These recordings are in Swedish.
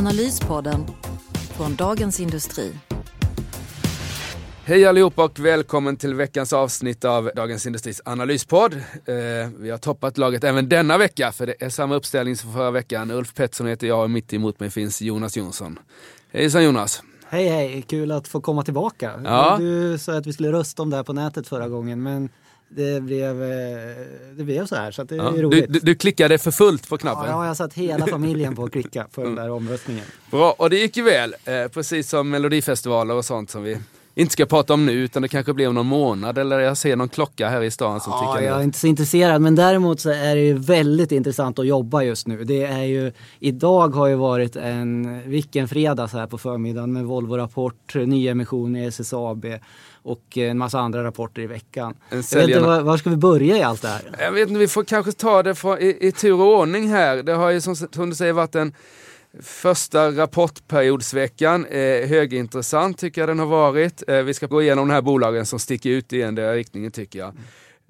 Analyspodden från Dagens Industri. Hej allihopa och välkommen till veckans avsnitt av Dagens Industris analyspodd. Eh, vi har toppat laget även denna vecka för det är samma uppställning som förra veckan. Ulf Pettersson heter jag och mitt emot mig finns Jonas Jonsson. Hejsan Jonas! Hej hej, kul att få komma tillbaka. Ja. Du sa att vi skulle rösta om det här på nätet förra gången men det blev, eh, det blev så här så det är Ja. Du, roligt. du, du klickade för fullt på Ja, knappen. jag har satt hela familjen på att klicka för den där omröstningen. Bra, och det gick ju väl. Eh, precis som melodifestivaler och sånt som vi inte ska prata om nu utan det kanske blir om någon månad eller jag ser någon klocka här i stan som Ja, tickar jag är inte så intresserad men däremot så är det ju väldigt intressant att jobba just nu. Det är ju, idag har ju varit en, vilken fredag så här på förmiddagen med Volvo-rapport, nyemission i SSAB och en massa andra rapporter i veckan. Jag vet inte, var, var ska vi börja i allt det här? Jag vet inte, vi får kanske ta det från, i, i tur och ordning här. Det har ju som, som du säger varit en första rapportperiodsveckan. Eh, högintressant tycker jag den har varit. Eh, vi ska gå igenom de här bolagen som sticker ut i den där riktningen tycker jag.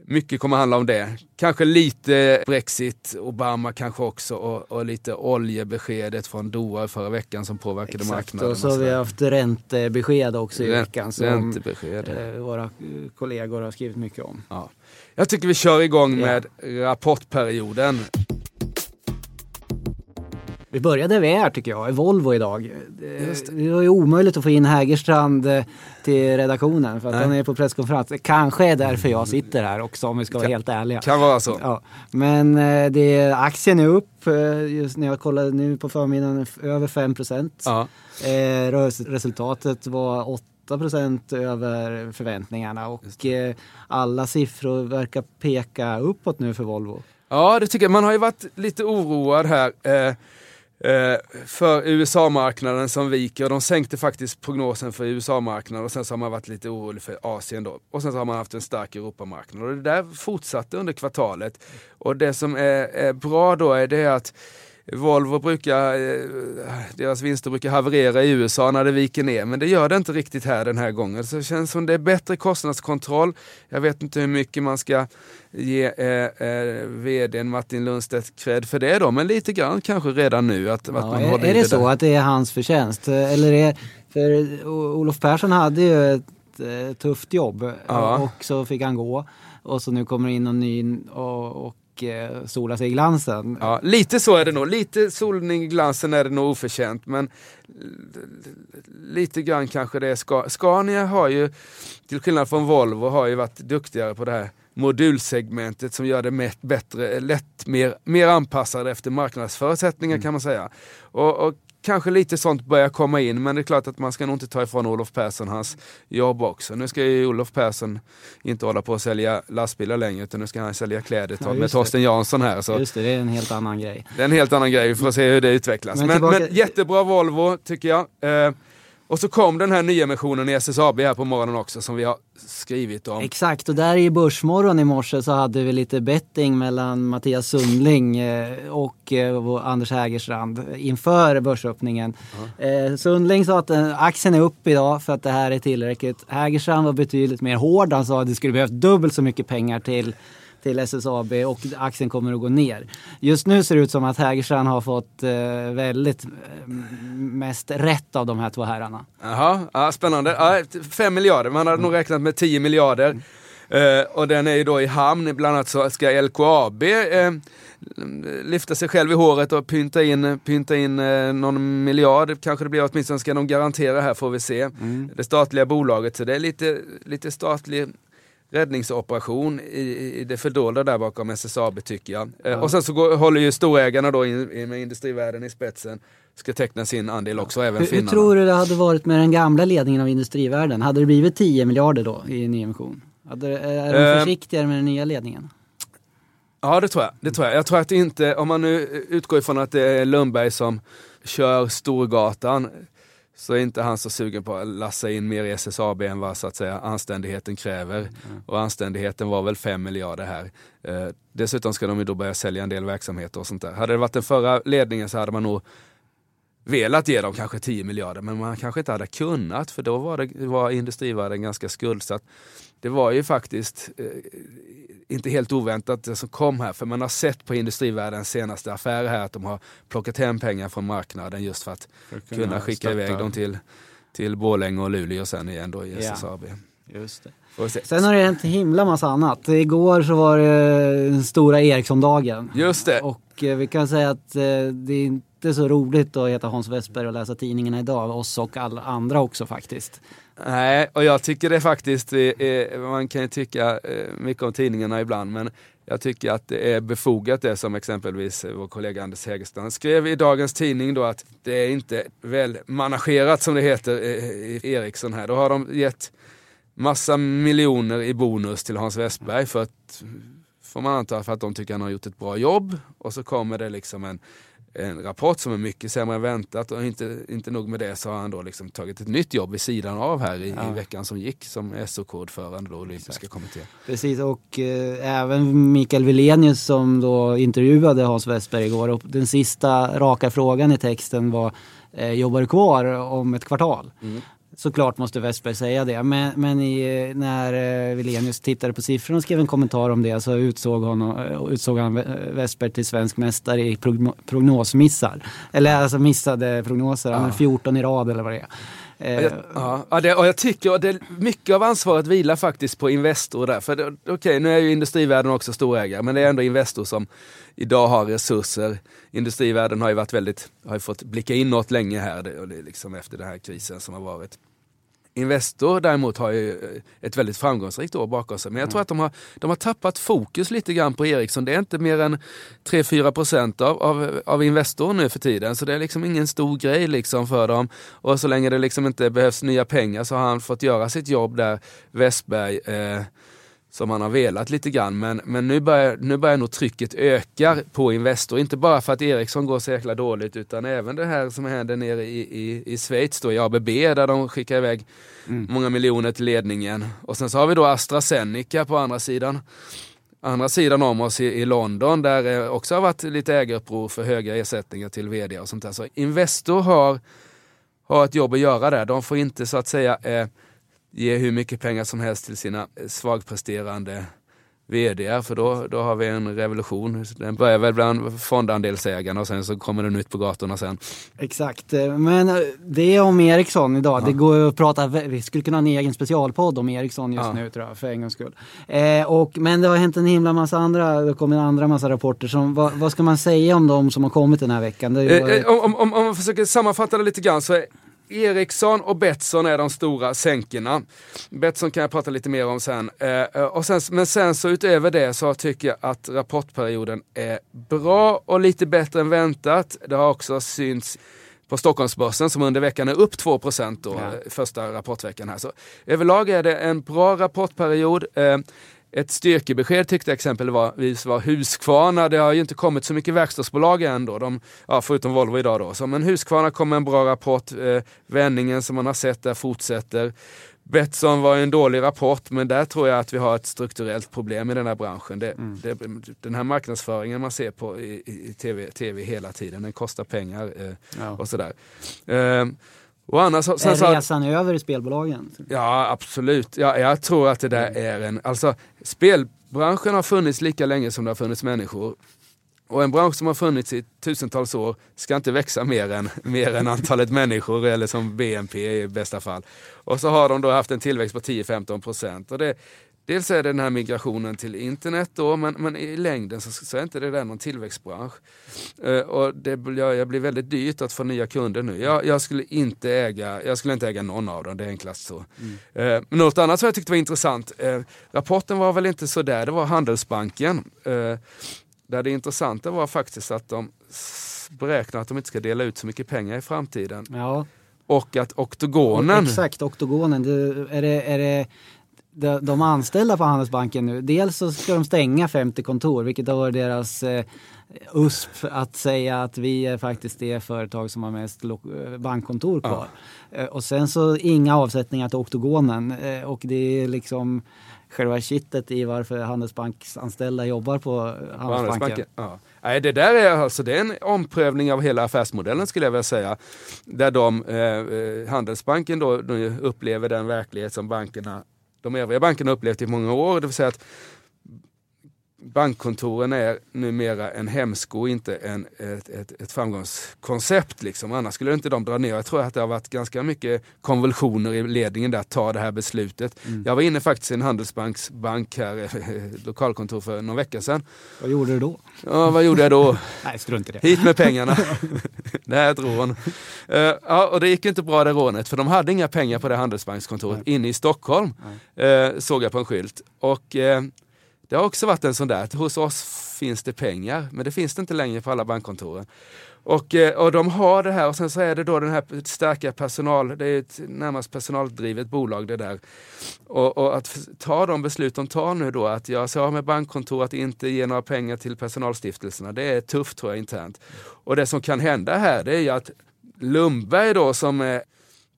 Mycket kommer handla om det. Kanske lite Brexit, Obama kanske också och, och lite oljebeskedet från Doha förra veckan som påverkade Exakt, marknaden. och så har vi haft räntebesked också i Ränt- veckan som eh, våra kollegor har skrivit mycket om. Ja. Jag tycker vi kör igång med rapportperioden. Vi började med här tycker jag, i Volvo idag. Det. det var ju omöjligt att få in Hägerstrand eh, till redaktionen för att Nej. han är på presskonferens. Kanske är därför jag sitter här också om vi ska vara Kan- helt ärliga. Kan vara så. Ja, men eh, det, aktien är upp, eh, just när jag kollade nu på förmiddagen, över 5 procent. Ja. Resultatet var 8 procent över förväntningarna och alla siffror verkar peka uppåt nu för Volvo. Ja, det tycker jag. Man har ju varit lite oroad här Eh, för USA-marknaden som viker. De sänkte faktiskt prognosen för USA-marknaden och sen så har man varit lite orolig för Asien då. Och sen så har man haft en stark Europamarknad och det där fortsatte under kvartalet. Och det som är, är bra då är det att Volvo brukar, eh, deras vinster brukar haverera i USA när det viker ner, men det gör det inte riktigt här den här gången. Så det känns som det är bättre kostnadskontroll. Jag vet inte hur mycket man ska ge eh, eh, vdn Martin Lundstedt cred för det då, men lite grann kanske redan nu. Att, att Ja, man är, håller är det så där. att det är hans förtjänst? Eller är, för Olof Persson hade ju ett eh, tufft jobb Ja. och så fick han gå. Och så nu kommer in någon ny och, och eh, sola sig i glansen. Ja, lite så är det nog. Lite solning i glansen är det nog oförtjänt, men lite grann kanske det är Ska Scania har ju, till skillnad från Volvo, har ju varit duktigare på det här modulsegmentet som gör det met- bättre, lätt, mer, mer anpassade efter marknadsförutsättningar kan man säga. Och, och kanske lite sånt börjar komma in, men det är klart att man ska nog inte ta ifrån Olof Persson hans jobb också. Nu ska ju Olof Persson inte hålla på att sälja lastbilar längre, utan nu ska han sälja kläder Ja, med. Torsten Jansson här. Så Just det, det är en helt annan grej. det är en helt annan grej, vi får se hur det utvecklas. Men Men, tillbaka- men jättebra Volvo tycker jag. Eh, och så kom den här nyemissionen i SSAB här på morgonen också som vi har skrivit om. Exakt, och där i Börsmorgon i morse så hade vi lite betting mellan Mattias Sundling eh, och eh, Anders Hägerstrand inför börsöppningen. Eh, Sundling sa att aktien är upp idag för att det här är tillräckligt. Hägerstrand var betydligt mer hård. Han sa att det skulle behövas dubbelt så mycket pengar till till SSAB och aktien kommer att gå ner. Just nu ser det ut som att Hägerstrand har fått eh, väldigt eh, mest rätt av de här två herrarna. Jaha, ja, spännande. Ja, miljarder, man hade nog räknat med 10 miljarder. Eh, och den är ju då i hamn, bland annat så ska LKAB eh, lyfta sig själv i håret och pynta in, pynta in eh, någon miljard, kanske det blir åtminstone ska de garantera här får vi se. Det statliga bolaget, så det är lite, lite statlig räddningsoperation i, i det fördolda där bakom SSAB tycker jag. Eh, Och sen så går, håller ju storägarna då in, in med industrivärden i spetsen, ska teckna sin andel också, även Hur, hur finnarna. tror du det hade varit med den gamla ledningen av industrivärlden? Hade det blivit 10 miljarder då i nyemission? Hade, är de Eh, försiktigare med den nya ledningen? Ja det tror jag. Det tror jag. jag tror att inte, om man nu utgår ifrån att det är Lundberg som, kör Storgatan så är inte han så sugen på att lassa in mer i SSAB än vad så att säga anständigheten kräver. Mm. Och anständigheten var väl 5 miljarder här. Eh, dessutom ska de ju då börja sälja en del verksamheter och sånt där. Hade det varit den förra ledningen så hade man nog velat ge dem kanske 10 miljarder men man kanske inte hade kunnat för då var, det, var industrivärlden ganska skuldsatt. Det var ju faktiskt eh, inte helt oväntat det som kom här för man har sett på industrivärldens senaste affärer här att de har plockat hem pengar från marknaden just för att, för kunna, kunna skicka stötta. iväg dem till, till Borlänge och Luleå och sen igen då i SSAB. Ja, just det. Sen har det hänt en himla massa annat. Igår så var det den stora Ericsson-dagen. Just det. Och eh, vi kan säga att eh, det är inte så roligt att heta Hans Westberg och läsa tidningarna idag. Oss och alla andra också faktiskt. Nej, och jag tycker det faktiskt, eh, eh, man kan ju tycka eh, mycket om tidningarna ibland, men jag tycker att det är befogat det som exempelvis vår kollega Anders Hägerstrand skrev i dagens tidning då att det är inte väl managerat som det heter i Ericsson här. Då har de gett massa miljoner i bonus till Hans Westberg för att, får man anta, för att de tycker han har gjort ett bra jobb. Och så kommer det liksom en en rapport som är mycket sämre än väntat och inte, inte nog med det så har han då liksom tagit ett nytt jobb vid sidan av här i, ja. i veckan som gick som SOK-ordförande då, olympiska kommittén. Precis och eh, även Mikael Wilenius som då intervjuade Hans Westberg igår och den sista raka frågan i texten var eh, jobbar du kvar om ett kvartal? Mm såklart måste Westberg säga det. Men, men i, när eh, Wilenius tittade på siffrorna och skrev en kommentar om det så utsåg, honom, eh, utsåg han Westberg till svensk mästare i prognosmissar. Eller alltså missade prognoser, ja. 14 i rad eller vad det är. Eh, ja, ja det, och jag tycker att mycket av ansvaret vilar faktiskt på Investor där. För okej, okay, nu är ju industrivärlden också storägare, men det är ändå Investor som idag har resurser. Industrivärlden har ju varit väldigt, har fått blicka inåt länge här, det, och det liksom efter den här krisen som har varit. Investor däremot har ju eh, ett väldigt framgångsrikt år bakom sig. Men jag tror mm. att de har, de har tappat fokus lite grann på Ericsson. Det är inte mer än 3-4 procent av, av, av Investor nu för tiden. Så det är liksom ingen stor grej liksom för dem. Och så länge det liksom inte behövs nya pengar så har han fått göra sitt jobb där, Westberg. Eh, som han har velat lite grann. Men, men nu, börjar, nu börjar nog trycket öka på Investor. Inte bara för att Ericsson går så jäkla dåligt utan även det här som händer nere i, i, i Schweiz då, i ABB där de skickar iväg mm. många miljoner till ledningen. Och sen så har vi då AstraZeneca på andra sidan. Andra sidan om oss i, i London där det också har varit lite ägaruppror för höga ersättningar till vd och sånt där. Så Investor har, har ett jobb att göra där. De får inte så att säga eh, ge hur mycket pengar som helst till sina svagpresterande vd för då, då har vi en revolution. Den börjar väl bland fondandelsägarna och sen så kommer den ut på gatorna sen. Exakt, men eh, det är om Ericsson idag. Ja. Det går att prata, vi skulle kunna ha en egen specialpodd om Ericsson just ja. nu tror jag, för en gångs skull. Eh, och, men det har hänt en himla massa andra, det kommer en andra massa rapporter. Som, vad, vad, ska man säga om de som har kommit den här veckan? Eh, eh, om, om, om, om man försöker sammanfatta det lite grann så är Ericsson och Betsson är de stora sänkerna. Betsson kan jag prata lite mer om sen. Eh, och sen. Men sen så utöver det så tycker jag att rapportperioden är bra och lite bättre än väntat. Det har också synts på Stockholmsbörsen som under veckan är upp 2 då, ja. första rapportveckan här. Så överlag är det en bra rapportperiod. Eh, ett styrkebesked tyckte jag exempelvis var Husqvarna. Det har ju inte kommit så mycket verkstadsbolag än då, de, ja, förutom Volvo idag då. Så, men Husqvarna kom med en bra rapport. Eh, vändningen som man har sett där fortsätter. Betsson var en dålig rapport, men där tror jag att vi har ett strukturellt problem i den här branschen. Det, mm. det, den här marknadsföringen man ser på i, i TV, TV hela tiden, den kostar pengar eh, ja. och sådär. Eh, och annars, sen, är resan så, över i spelbolagen? Ja, absolut. Ja, jag tror att det där är en... Alltså, spelbranschen har funnits lika länge som det har funnits människor. Och en bransch som har funnits i tusentals år ska inte växa mer än, mer än antalet människor eller som BNP i bästa fall. Och så har de då haft en tillväxt på 10-15 procent. Dels är det den här migrationen till internet då, men, men i längden så, så är inte det där någon tillväxtbransch. Uh, och det blir, blir väldigt dyrt att få nya kunder nu. Jag, jag, skulle inte äga, jag skulle inte äga någon av dem, det är enklast så. Mm. Uh, något annat som jag tyckte var intressant, uh, rapporten var väl inte så där, det var Handelsbanken. där det intressanta var faktiskt att de beräknar att de inte ska dela ut så mycket pengar i framtiden. Ja. Och att oktogonen... Exakt, oktogonen. Det, är, det, är det de, de anställda på Handelsbanken nu, dels så ska de stänga 50 kontor, vilket har varit deras eh, USP att säga att vi är faktiskt det företag som har mest eh, bankkontor kvar. Eh, Och sen så inga avsättningar till oktogonen eh, och det är liksom själva kittet i varför Handelsbanksanställda jobbar på På Handelsbanken. Ja. Nej, det där är alltså det är en omprövning av hela affärsmodellen skulle jag vilja säga. Där de, eh, Handelsbanken då, upplever den verklighet som bankerna, de övriga bankerna upplevt i många år. Det vill säga att bankkontoren är numera en hämsko, inte en, ett, ett, ett framgångskoncept. Liksom. Annars skulle inte de dra ner. Jag tror att det har varit ganska mycket konvulsioner i ledningen där att ta det här beslutet. Jag var inne faktiskt i en Handelsbanks bank här, eh, lokalkontor för någon vecka sedan. Vad gjorde du då? Ja, vad gjorde jag då? Nej, strunt i det. Hit med pengarna. det här är ett rån. Eh, ja, och det gick inte bra det rånet för de hade inga pengar på det handelsbankskontoret inne i Stockholm. Uh, såg jag på en skylt. Och eh, det har också varit en sån där, att hos oss finns det pengar men det finns det inte längre på alla bankkontoren. Och, eh, och de har det här och sen så är det då den här starka personal, det är ett närmast personaldrivet bolag det där. Och, och att ta de beslut de tar nu då, att göra sig av med bankkontor, att inte ge några pengar till personalstiftelserna, det är tufft tror jag internt. Och det som kan hända här det är ju att Lundberg då som är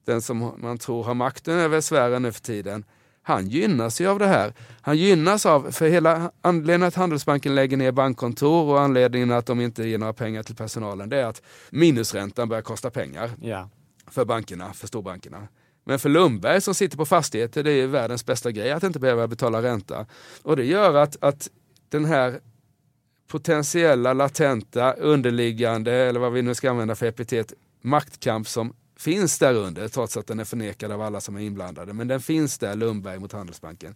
den som man tror har makten över sfären nu för tiden, han gynnas ju av det här. Han gynnas av, för hela anledningen att Handelsbanken lägger ner bankkontor och anledningen att de inte ger några pengar till personalen, det är att minusräntan börjar kosta pengar Ja. för bankerna, för storbankerna. Men för Lundberg som sitter på fastigheter, det är världens bästa grej att inte behöva betala ränta. Och det gör att, att den här potentiella, latenta, underliggande, eller vad vi nu ska använda för epitet, maktkamp som finns där under, trots att den är förnekad av alla som är inblandade. Men den finns där, Lundberg mot Handelsbanken.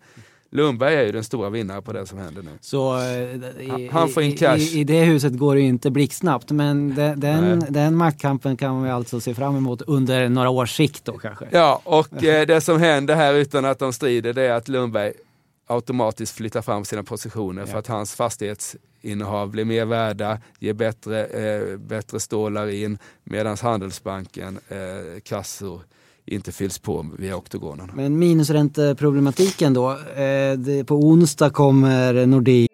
Lundberg är ju den stora vinnaren på det som händer nu. Så eh, i, Han får in cash. I, i det huset går det ju inte blixtsnabbt men de, den, Nej. den maktkampen kan vi alltså se fram emot under några års sikt då kanske. Ja, och eh, det som händer här utan att de strider det är att Lundberg automatiskt flyttar fram sina positioner för att hans fastighetsinnehav blir mer värda, ger bättre, eh, bättre stålar in medan Handelsbanken eh, kassor inte fylls på via oktogonen. Men minusränteproblematiken då. Eh, det, på onsdag kommer Nordea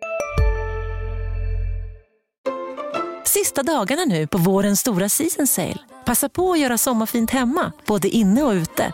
Sista dagarna nu på vårens stora season sale. Passa på att göra sommarfint hemma, både inne och ute.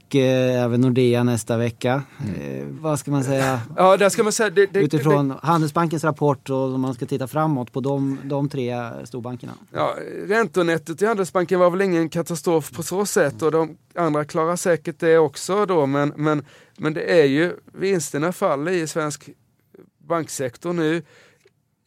och eh, även Nordea nästa vecka. Eh, vad ska man säga? Ja, där ska man säga, det, det, Utifrån Handelsbankens rapport och om man ska titta framåt på de, de tre storbankerna. Ja, räntonettot i Handelsbanken var väl ingen katastrof på så sätt och de andra klarar säkert det också då men, men, men det är ju vinsterna faller i svensk banksektor nu.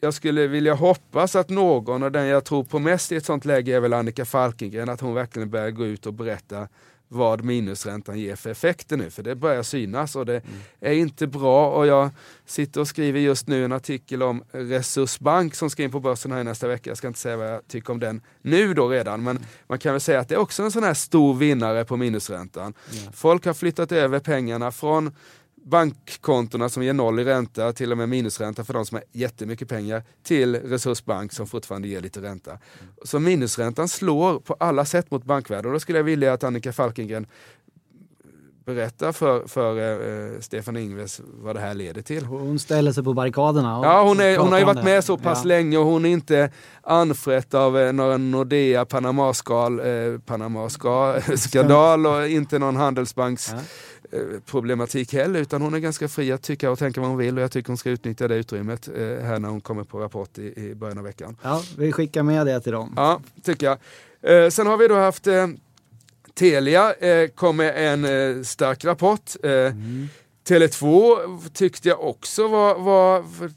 Jag skulle vilja hoppas att någon och den jag tror på mest i ett sånt läge är väl Annika Falkengren att hon verkligen börjar gå ut och berätta vad minusräntan ger för effekter nu för det börjar synas och det är inte bra och jag sitter och skriver just nu en artikel om Resursbank som ska in på börsen här nästa vecka. Jag ska inte säga vad jag tycker om den nu då redan men man kan väl säga att det är också en sån här stor vinnare på minusräntan. Folk har flyttat över pengarna från bankkontona som ger noll i ränta, till och med minusränta för de som har jättemycket pengar, till Resursbank som fortfarande ger lite ränta. Så minusräntan slår på alla sätt mot bankvärlden och då skulle jag vilja att Annika Falkengren berättar för, för eh, Stefan Ingves vad det här leder till. Hon ställer sig på barrikaderna. Ja, hon, är, hon har ju varit med så pass Ja. länge och hon är inte anfrätt av eh, några Nordea Panama-skal, eh, Panama-skandal och inte någon Handelsbanks Ja. eh, problematik heller utan hon är ganska fri att tycka och tänka vad hon vill och jag tycker hon ska utnyttja det utrymmet eh, här när hon kommer på rapport i, i början av veckan. Ja, vi skickar med det till dem. Ja, tycker jag. Eh, sen har vi då haft eh, Telia eh, kom med en eh, stark rapport. Eh, Tele2 tyckte jag också var, var för,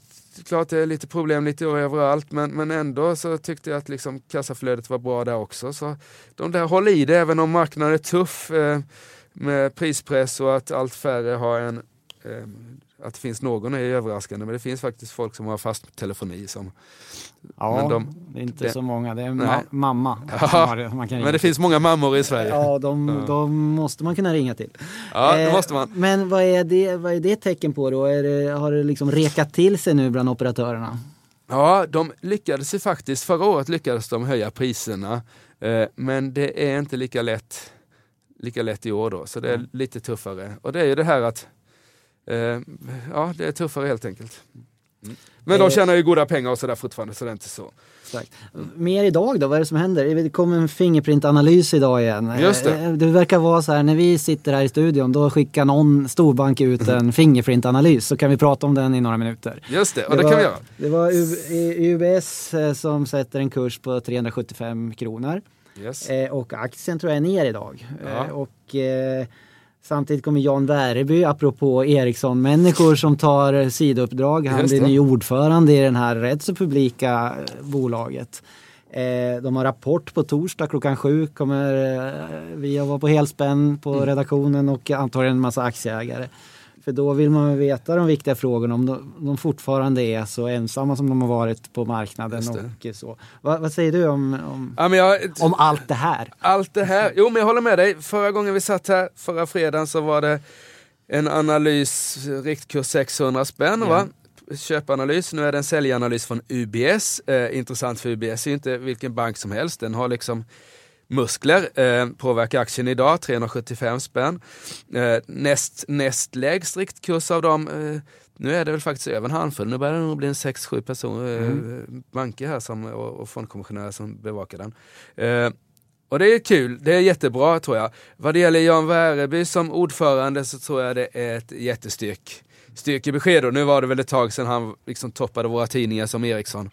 klart det är lite problem lite överallt men, men ändå så tyckte jag att liksom kassaflödet var bra där också. Så de där håller i det även om marknaden är tuff eh, med prispress och att allt färre har en Eh, att det finns någon är överraskande men det finns faktiskt folk som har fast telefoni. Som, Ja, men de- det är inte det- så många. Det är ma- mamma. Ja, det, man kan men det finns många mammor i Sverige. Ja, Ja, de, Ja. de måste man kunna ringa till. det Eh, måste man. Men vad är det, vad är det tecken på då? Det, har det liksom rekat till sig nu bland operatörerna? Ja, de lyckades ju faktiskt, förra året lyckades de höja priserna. Eh, men det är inte lika lätt, lika lätt i år då, så det är Mm. lite tuffare. Och det är ju det här att, ja det är tuffare helt enkelt. Mm. Men de Eh. tjänar ju goda pengar och sådär fortfarande, så det är inte så. Exakt. Mer idag då, vad är det som händer? Det kom en Fingerprint-analys idag igen. Just det. Eh, Det verkar vara så här, när vi sitter här i studion, då skickar någon storbank ut en Fingerprint-analys, så kan vi prata om den i några minuter. Just det, och det, var, kan vi göra. Det var UBS eh, som sätter en kurs på 375 kronor. Yes. Eh, och aktien tror jag är ner idag. Ja. Eh, och eh, samtidigt kommer Jan Wäreby, apropå Ericsson-människor som tar sidouppdrag. Han blir ny ordförande i den här rätt så publika eh, bolaget. Eh, de har rapport på torsdag klockan sju. Kommer eh, vi att vara på helspänn på Mm. redaktionen och antagligen en massa aktieägare. För då vill man veta de viktiga frågorna om de, de fortfarande är så ensamma som de har varit på marknaden. Och så. Va, vad säger du om, om, Ja, jag, om allt det här? allt det här, jo men jag håller med dig. Förra gången vi satt här, förra fredagen, så var det en analys, riktkurs 600 spänn va? Köpanalys, nu är det en säljanalys från UBS. Eh, intressant för UBS är ju inte vilken bank som helst, den har liksom muskler, eh, påverkar aktien idag, 375 spänn. Eh, näst, näst lägst riktkurs av dem, eh, nu är det väl faktiskt över en handfull, nu börjar det nog bli en 6-7 personer, eh, banker här som, och, och fondkommissionärer som bevakar den. Eh, och det är kul, det är jättebra tror jag. Vad det gäller Jan Wäreby som ordförande så tror jag det är ett jättestyrk styrkebesked. Och nu var det väl ett tag sedan han liksom toppade våra tidningar som Ericsson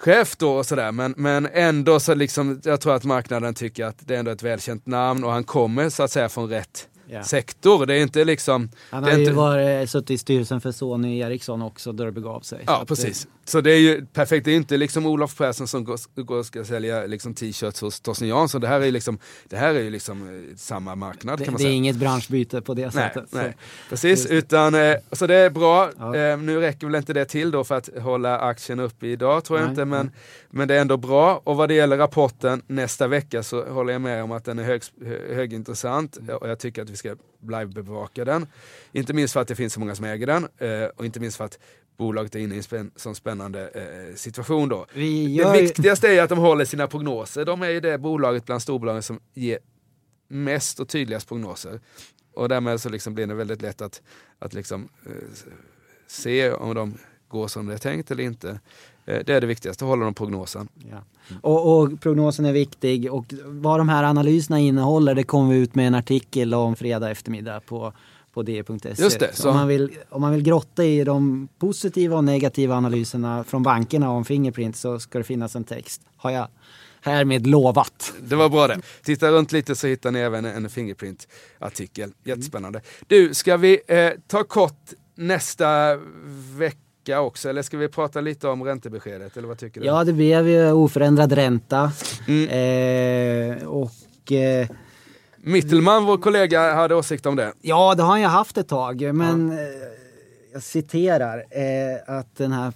chef då och sådär. Men, men ändå så liksom, jag tror att marknaden tycker att det är ändå ett välkänt namn och han kommer så att säga från rätt Ja. sektor. Det är inte liksom... Han det har ju inte, varit, suttit i styrelsen för Sony Ericsson också då det begav sig. Ja, precis. Så det är ju perfekt. Det är inte liksom Olof Persson som går, går ska sälja liksom t-shirts hos Torsten Jansson. Det här är, ju liksom, det här är ju liksom eh, samma marknad Det, kan man det är säga. inget branschbyte på det Nej, sättet. Så- nej. precis. Utan, eh, så det är bra. Ja. Eh, nu räcker väl inte det till då för att hålla aktien uppe idag tror jag Nej, inte. Men, nej. men det är ändå bra. Och vad det gäller rapporten nästa vecka så håller jag med om att den är hög, hö- högintressant. Mm. Och jag tycker att vi ska live-bevaka den. Inte minst för att det finns så många som äger den. Och inte minst för att bolaget är inne i en spän- sån spännande eh, situation då. Det gör ju- viktigaste är att de håller sina prognoser. De är ju det bolaget bland storbolagen som ger mest och tydligast prognoser. Och därmed så liksom blir det väldigt lätt att, att liksom, eh, se om de går som det är tänkt eller inte. Eh, det är det viktigaste, håller de prognosen. Ja. Och, och prognosen är viktig och vad de här analyserna innehåller det kommer vi ut med en artikel om fredag eftermiddag på, på d.se. Just det, så- Om, man vill, om man vill grotta i de positiva och negativa analyserna från bankerna om Fingerprint så ska det finnas en text. Har jag härmed lovat. Det var bra det. Titta runt lite så hittar ni även en Fingerprint-artikel. Jättespännande. Du, ska vi eh, ta kort nästa vecka också? Eller ska vi prata lite om räntebeskedet? Eller vad tycker du? Ja, det blev ju oförändrad ränta. Mm. Eh, och eh, Mittelman, vår kollega, hade åsikt om det. Ja, det har han ju haft ett tag, men eh, jag citerar eh, att den här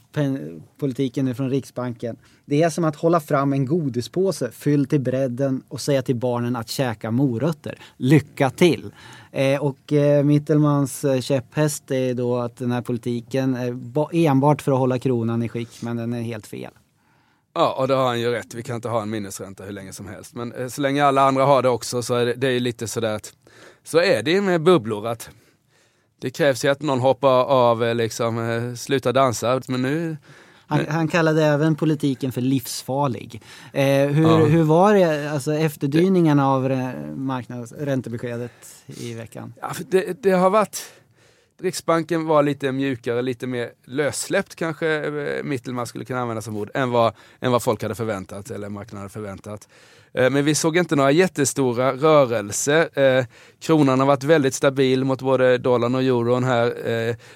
politiken nu från Riksbanken. Det är som att hålla fram en godispåse fylld till bredden och säga till barnen att käka morötter. Lycka till! Eh, och eh, Mittelmans eh, käpphäst är då att den här politiken är ba- enbart för att hålla kronan i skick, men den är helt fel. Ja, och det har han ju rätt. Vi kan inte ha en minusränta hur länge som helst. Men eh, så länge alla andra har det också så är det, det är ju lite sådär att så är det med bubblor att det krävs ju att någon hoppar av, eh, liksom eh, slutar dansa. Men nu, Han, han kallade även politiken för livsfarlig. Eh, hur, Ja. hur var det, alltså efterdyningarna av marknads, räntebeskedet i veckan? ja, det, det har varit Riksbanken var lite mjukare, lite mer lössläppt kanske eh, Mittelman skulle kunna använda som ord, än vad, än vad folk hade förväntat eller marknaden hade förväntat. Eh, men vi såg inte några jättestora rörelser. Eh, kronan har varit väldigt stabil mot både dollarn och euron här.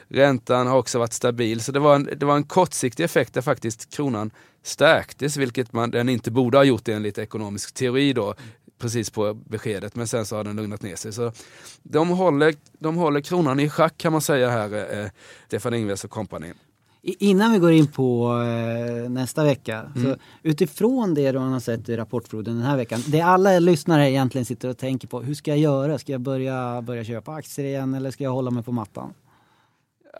Räntan har också varit stabil, så det var en, det var en kortsiktig effekt där faktiskt kronan stärktes, vilket man, den inte borde ha gjort enligt ekonomisk teori då precis på beskedet men sen så har den lugnat ner sig. Så de håller, de håller kronan i schack kan man säga här, eh, Stefan Ingves och kompani. Innan vi går in på eh, nästa vecka, Mm. så utifrån det du har sett i rapportfloden den här veckan. Det alla lyssnare egentligen sitter och tänker på, hur ska jag göra? Ska jag börja, börja köpa aktier igen eller ska jag hålla mig på mattan?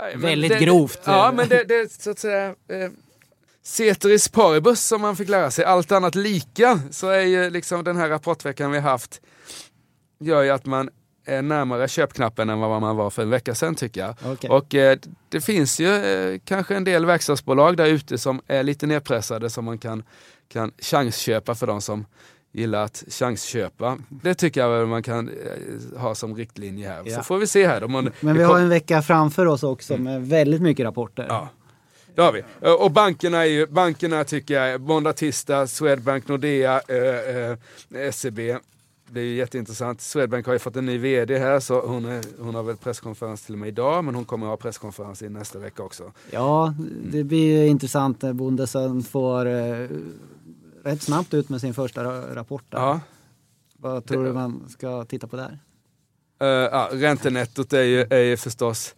Nej, Väldigt det, grovt. Ja, men det, det så att säga... Eh, ceteris paribus som man fick lära sig. Allt annat lika så är ju liksom den här rapportveckan vi haft gör ju att man är närmare köpknappen än vad man var för en vecka sedan tycker jag. Okej. Och eh, det finns ju eh, kanske en del verkstadsbolag där ute som är lite nedpressade som man kan, kan chansköpa för de som gillar att chansköpa. Det tycker jag man kan eh, ha som riktlinje här. Ja. Så får vi se här. Man, Men vi har en vecka framför oss också med väldigt mycket rapporter. Ja. Det har vi. Eh, Och bankerna är ju, bankerna tycker jag, måndag, tisdag, Swedbank, Nordea, eh, eh, SEB. Det är ju jätteintressant. Swedbank har ju fått en ny VD här så hon, är, hon har väl presskonferens till och med idag men hon kommer ha presskonferens i nästa vecka också. Ja, det blir intressant när Bondesen får eh, rätt snabbt ut med sin första ra- rapport. Där. Ja. Vad tror du man ska titta på där? Uh, ja, räntenettot är ju, är ju förstås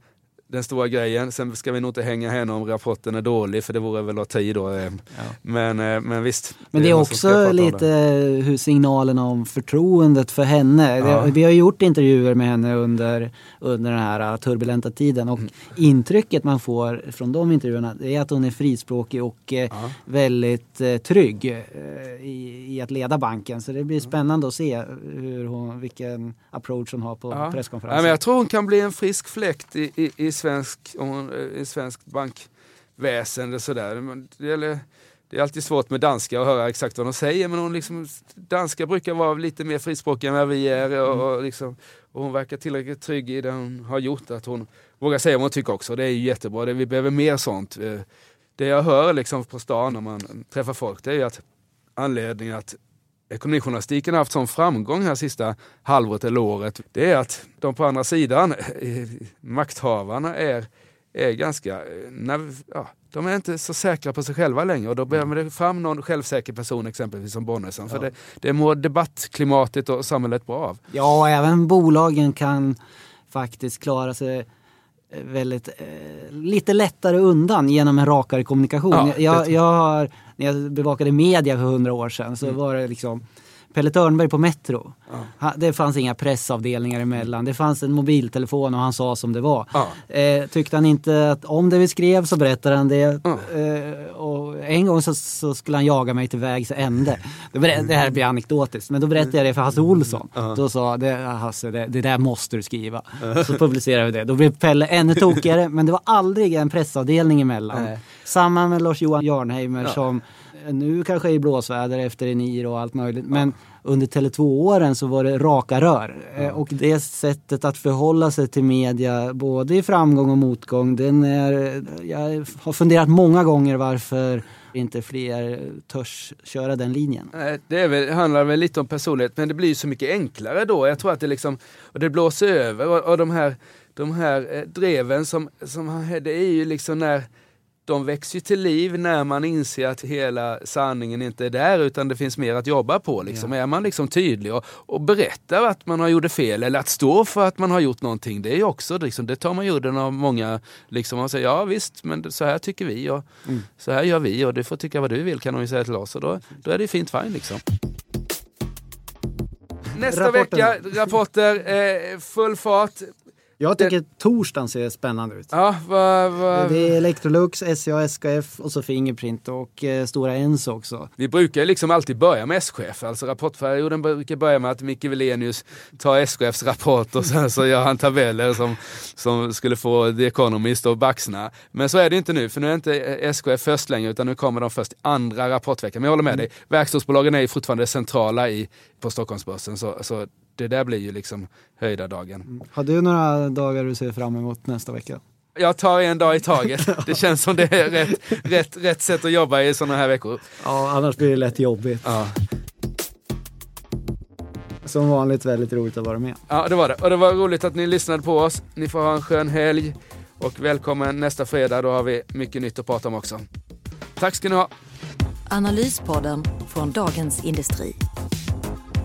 den stora grejen. Sen ska vi nog inte hänga henne om rapporten är dålig för det vore väl att ta i då. eh. Men, eh, men visst. Men det är ska prata också lite det. hur signalerna om förtroendet för henne. Ja. Det, vi har gjort intervjuer med henne under, under den här turbulenta tiden och Mm. intrycket man får från de intervjuerna är att hon är frispråkig och eh, Ja. väldigt eh, trygg eh, i, i att leda banken. Så det blir spännande att se hur hon, vilken approach hon har på Ja. presskonferensen. Ja, men jag tror hon kan bli en frisk fläkt i, i, i, svensk, hon- i svenskt bankväsende. Sådär. Men Det, gäller, det är alltid svårt med danska att höra exakt vad de säger men hon liksom, danska brukar vara lite mer frispråkiga än vad vi är och, och, liksom, och hon verkar tillräckligt trygg i det hon har gjort att hon vågar säga vad hon tycker också. Det är ju jättebra, det, vi behöver mer sånt. Eh, Det jag hör liksom på stan när man träffar folk det är ju att anledningen att ekonomijournalistiken har haft sån framgång här sista halvåret eller året, det är att de på andra sidan, eh, makthavarna, är, är ganska, eh, ja, de är inte så säkra på sig själva längre och då behöver det fram någon självsäker person exempelvis som Bonnesen. För det, det mår debattklimatet och samhället bra av. Ja, även bolagen kan faktiskt klara sig väldigt eh, lite lättare undan genom en rakare kommunikation. Ja, jag, jag har, när jag bevakade media för hundra år sedan så var det liksom Pelle Törnberg på Metro. Ha- Det fanns inga pressavdelningar emellan. Det fanns en mobiltelefon och han sa som det var. Ja. Eh, tyckte han inte att om det vi skrev så berättade han det. Ja. Eh, och en gång så, så skulle han jaga mig till vägs ände. Ber- Det här blir anekdotiskt, men då berättade jag det för Hasse Olsson. Då sa det, Hasse, det, det där måste du skriva. Så publicerade vi det. Då blev Pelle ännu tokigare, men det var aldrig en pressavdelning emellan. Nej. Samma med Lars-Johan Jarnheimer som nu kanske i blåsväder efter Eniro och allt möjligt. Men under Tele2-åren så var det raka rör. Eh, Och det sättet att förhålla sig till media, både i framgång och motgång, den är, jag har funderat många gånger varför inte fler törs köra den linjen. Det väl, handlar väl lite om personlighet, men det blir ju så mycket enklare då. Jag tror att det liksom, och det blåser över och, och de här, de här eh, dreven som, som, det är ju liksom när de växer ju till liv när man inser att hela sanningen inte är där utan det finns mer att jobba på. Liksom. Är man liksom tydlig och, och berättar att man har gjort fel eller att stå för att man har gjort någonting. Det är också, liksom, det tar man ju udden av många. Liksom, man säger ja visst, men så här tycker vi och så här gör vi och du får tycka vad du vill kan de ju säga till oss och då, då är det fint fine liksom. Nästa Rapporterna. vecka, rapporter, eh, full fart. Jag tycker torsdagen ser spännande ut. Ja, vad, vad, Det är Electrolux, SCA, SKF och så Fingerprint och eh, Stora Enso också. Vi brukar liksom alltid börja med SKF, alltså rapportperioden brukar börja med att Micke Wilenius tar SKFs rapport och sen så gör han tabeller som, som skulle få The Economist och baxna. Men så är det inte nu, för nu är inte SKF först längre utan nu kommer de först andra rapportveckan. Men jag håller med dig, verkstadsbolagen är ju fortfarande centrala i, på Stockholmsbörsen så, så det där blir ju liksom höjda dagen. Har du några dagar du ser fram emot nästa vecka? Jag tar en dag i taget. Det känns som det är rätt, rätt, rätt sätt att jobba i sådana här veckor. Ja, annars blir det lätt jobbigt. Ja. Som vanligt väldigt roligt att vara med. Ja, det var det. Och det var roligt att ni lyssnade på oss. Ni får ha en skön helg. Och välkommen nästa fredag, då har vi mycket nytt att prata om också. Tack ska ni ha. Analyspodden från Dagens Industri.